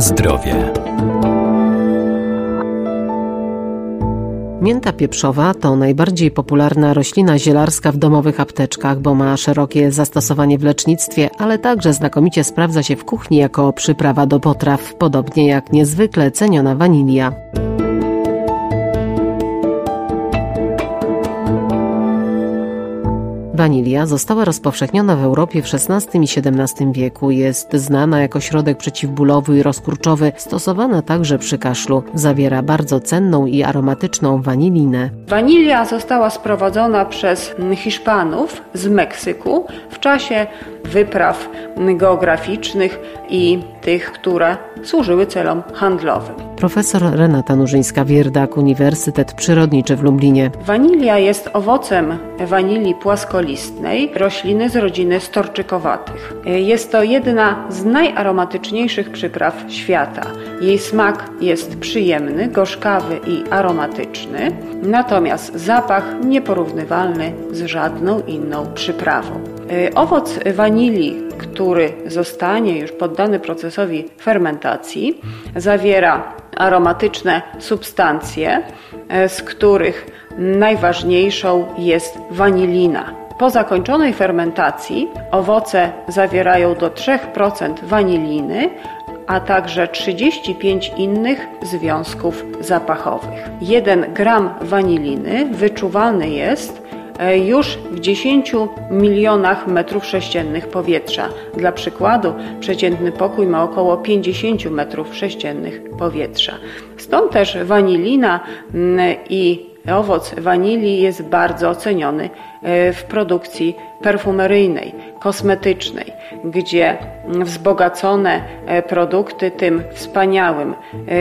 Zdrowie. Mięta pieprzowa to najbardziej popularna roślina zielarska w domowych apteczkach, bo ma szerokie zastosowanie w lecznictwie, ale także znakomicie sprawdza się w kuchni jako przyprawa do potraw, podobnie jak niezwykle ceniona wanilia. Wanilia została rozpowszechniona w Europie w XVI i XVII wieku. Jest znana jako środek przeciwbólowy i rozkurczowy, stosowana także przy kaszlu. Zawiera bardzo cenną i aromatyczną wanilinę. Wanilia została sprowadzona przez Hiszpanów z Meksyku w czasie wypraw geograficznych i tych, które służyły celom handlowym. Profesor Renata Nurzyńska-Wierdak, Uniwersytet Przyrodniczy w Lublinie. Wanilia jest owocem wanilii płaskolistnej, rośliny z rodziny storczykowatych. Jest to jedna z najaromatyczniejszych przypraw świata. Jej smak jest przyjemny, gorzkawy i aromatyczny, natomiast zapach nieporównywalny z żadną inną przyprawą. Owoc wanilii, który zostanie już poddany procesowi fermentacji, zawiera aromatyczne substancje, z których najważniejszą jest wanilina. Po zakończonej fermentacji owoce zawierają do 3% waniliny, a także 35 innych związków zapachowych. 1 gram waniliny wyczuwalny jest już w 10 milionach metrów sześciennych powietrza. Dla przykładu, przeciętny pokój ma około 50 metrów sześciennych powietrza. Stąd też wanilina i owoc wanilii jest bardzo ceniony e, w produkcji perfumeryjnej, kosmetycznej, gdzie wzbogacone e, produkty tym wspaniałym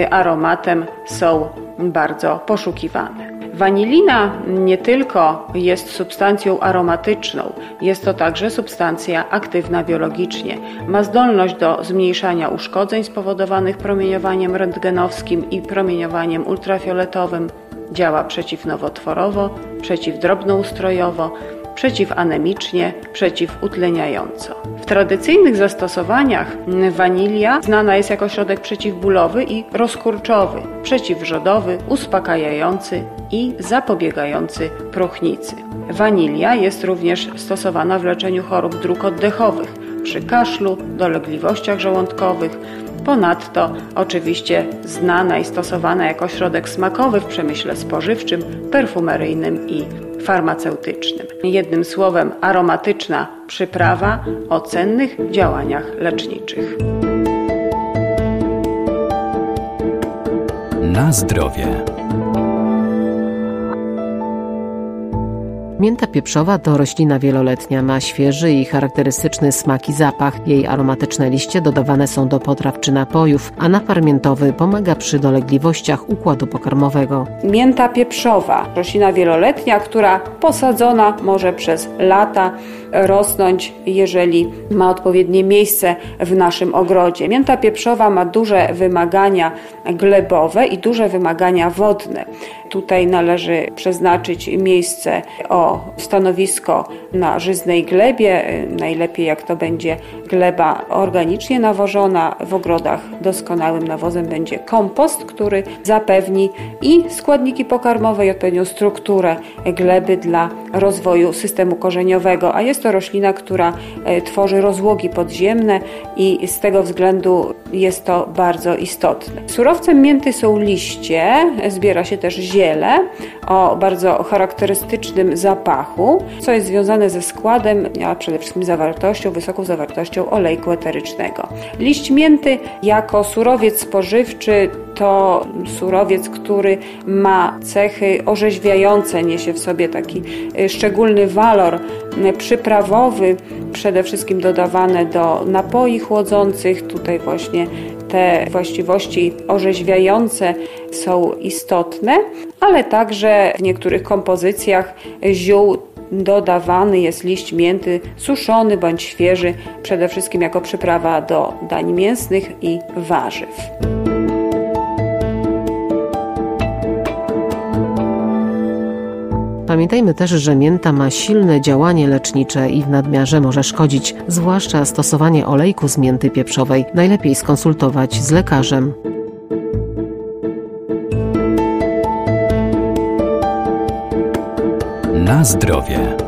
aromatem są bardzo poszukiwane. Wanilina nie tylko jest substancją aromatyczną, jest to także substancja aktywna biologicznie. Ma zdolność do zmniejszania uszkodzeń spowodowanych promieniowaniem rentgenowskim i promieniowaniem ultrafioletowym. Działa przeciwnowotworowo, przeciwdrobnoustrojowo, przeciwanemicznie, przeciwutleniająco. W tradycyjnych zastosowaniach wanilia znana jest jako środek przeciwbólowy i rozkurczowy, przeciwrzodowy, uspokajający i zapobiegający próchnicy. Wanilia jest również stosowana w leczeniu chorób dróg oddechowych, przy kaszlu, dolegliwościach żołądkowych, Ponadto oczywiście znana i stosowana jako środek smakowy w przemyśle spożywczym, perfumeryjnym i farmaceutycznym. Jednym słowem, aromatyczna przyprawa o cennych działaniach leczniczych. Na zdrowie. Mięta pieprzowa to roślina wieloletnia, ma świeży i charakterystyczny smak i zapach. Jej aromatyczne liście dodawane są do potraw czy napojów, a napar miętowy pomaga przy dolegliwościach układu pokarmowego. Mięta pieprzowa, roślina wieloletnia, która posadzona może przez lata rosnąć, jeżeli ma odpowiednie miejsce w naszym ogrodzie. Mięta pieprzowa ma duże wymagania glebowe i duże wymagania wodne. Tutaj należy przeznaczyć miejsce o stanowisko na żyznej glebie, najlepiej jak to będzie gleba organicznie nawożona. W ogrodach doskonałym nawozem będzie kompost, który zapewni i składniki pokarmowe i odpowiednią strukturę gleby dla rozwoju systemu korzeniowego, a jest to roślina, która e, tworzy rozłogi podziemne i z tego względu jest to bardzo istotne. Surowcem mięty są liście, zbiera się też ziele o bardzo charakterystycznym zapachu, co jest związane ze składem, a przede wszystkim zawartością, wysoką zawartością olejku eterycznego. Liść mięty jako surowiec spożywczy to surowiec, który ma cechy orzeźwiające, niesie w sobie taki y, szczególny walor y, przyprawowy, przede wszystkim dodawane do napoi chłodzących. Tutaj właśnie te właściwości orzeźwiające są istotne, ale także w niektórych kompozycjach ziół dodawany jest liść mięty suszony bądź świeży, przede wszystkim jako przyprawa do dań mięsnych i warzyw. Pamiętajmy też, że mięta ma silne działanie lecznicze i w nadmiarze może szkodzić, zwłaszcza stosowanie olejku z mięty pieprzowej. Najlepiej skonsultować z lekarzem. Na zdrowie.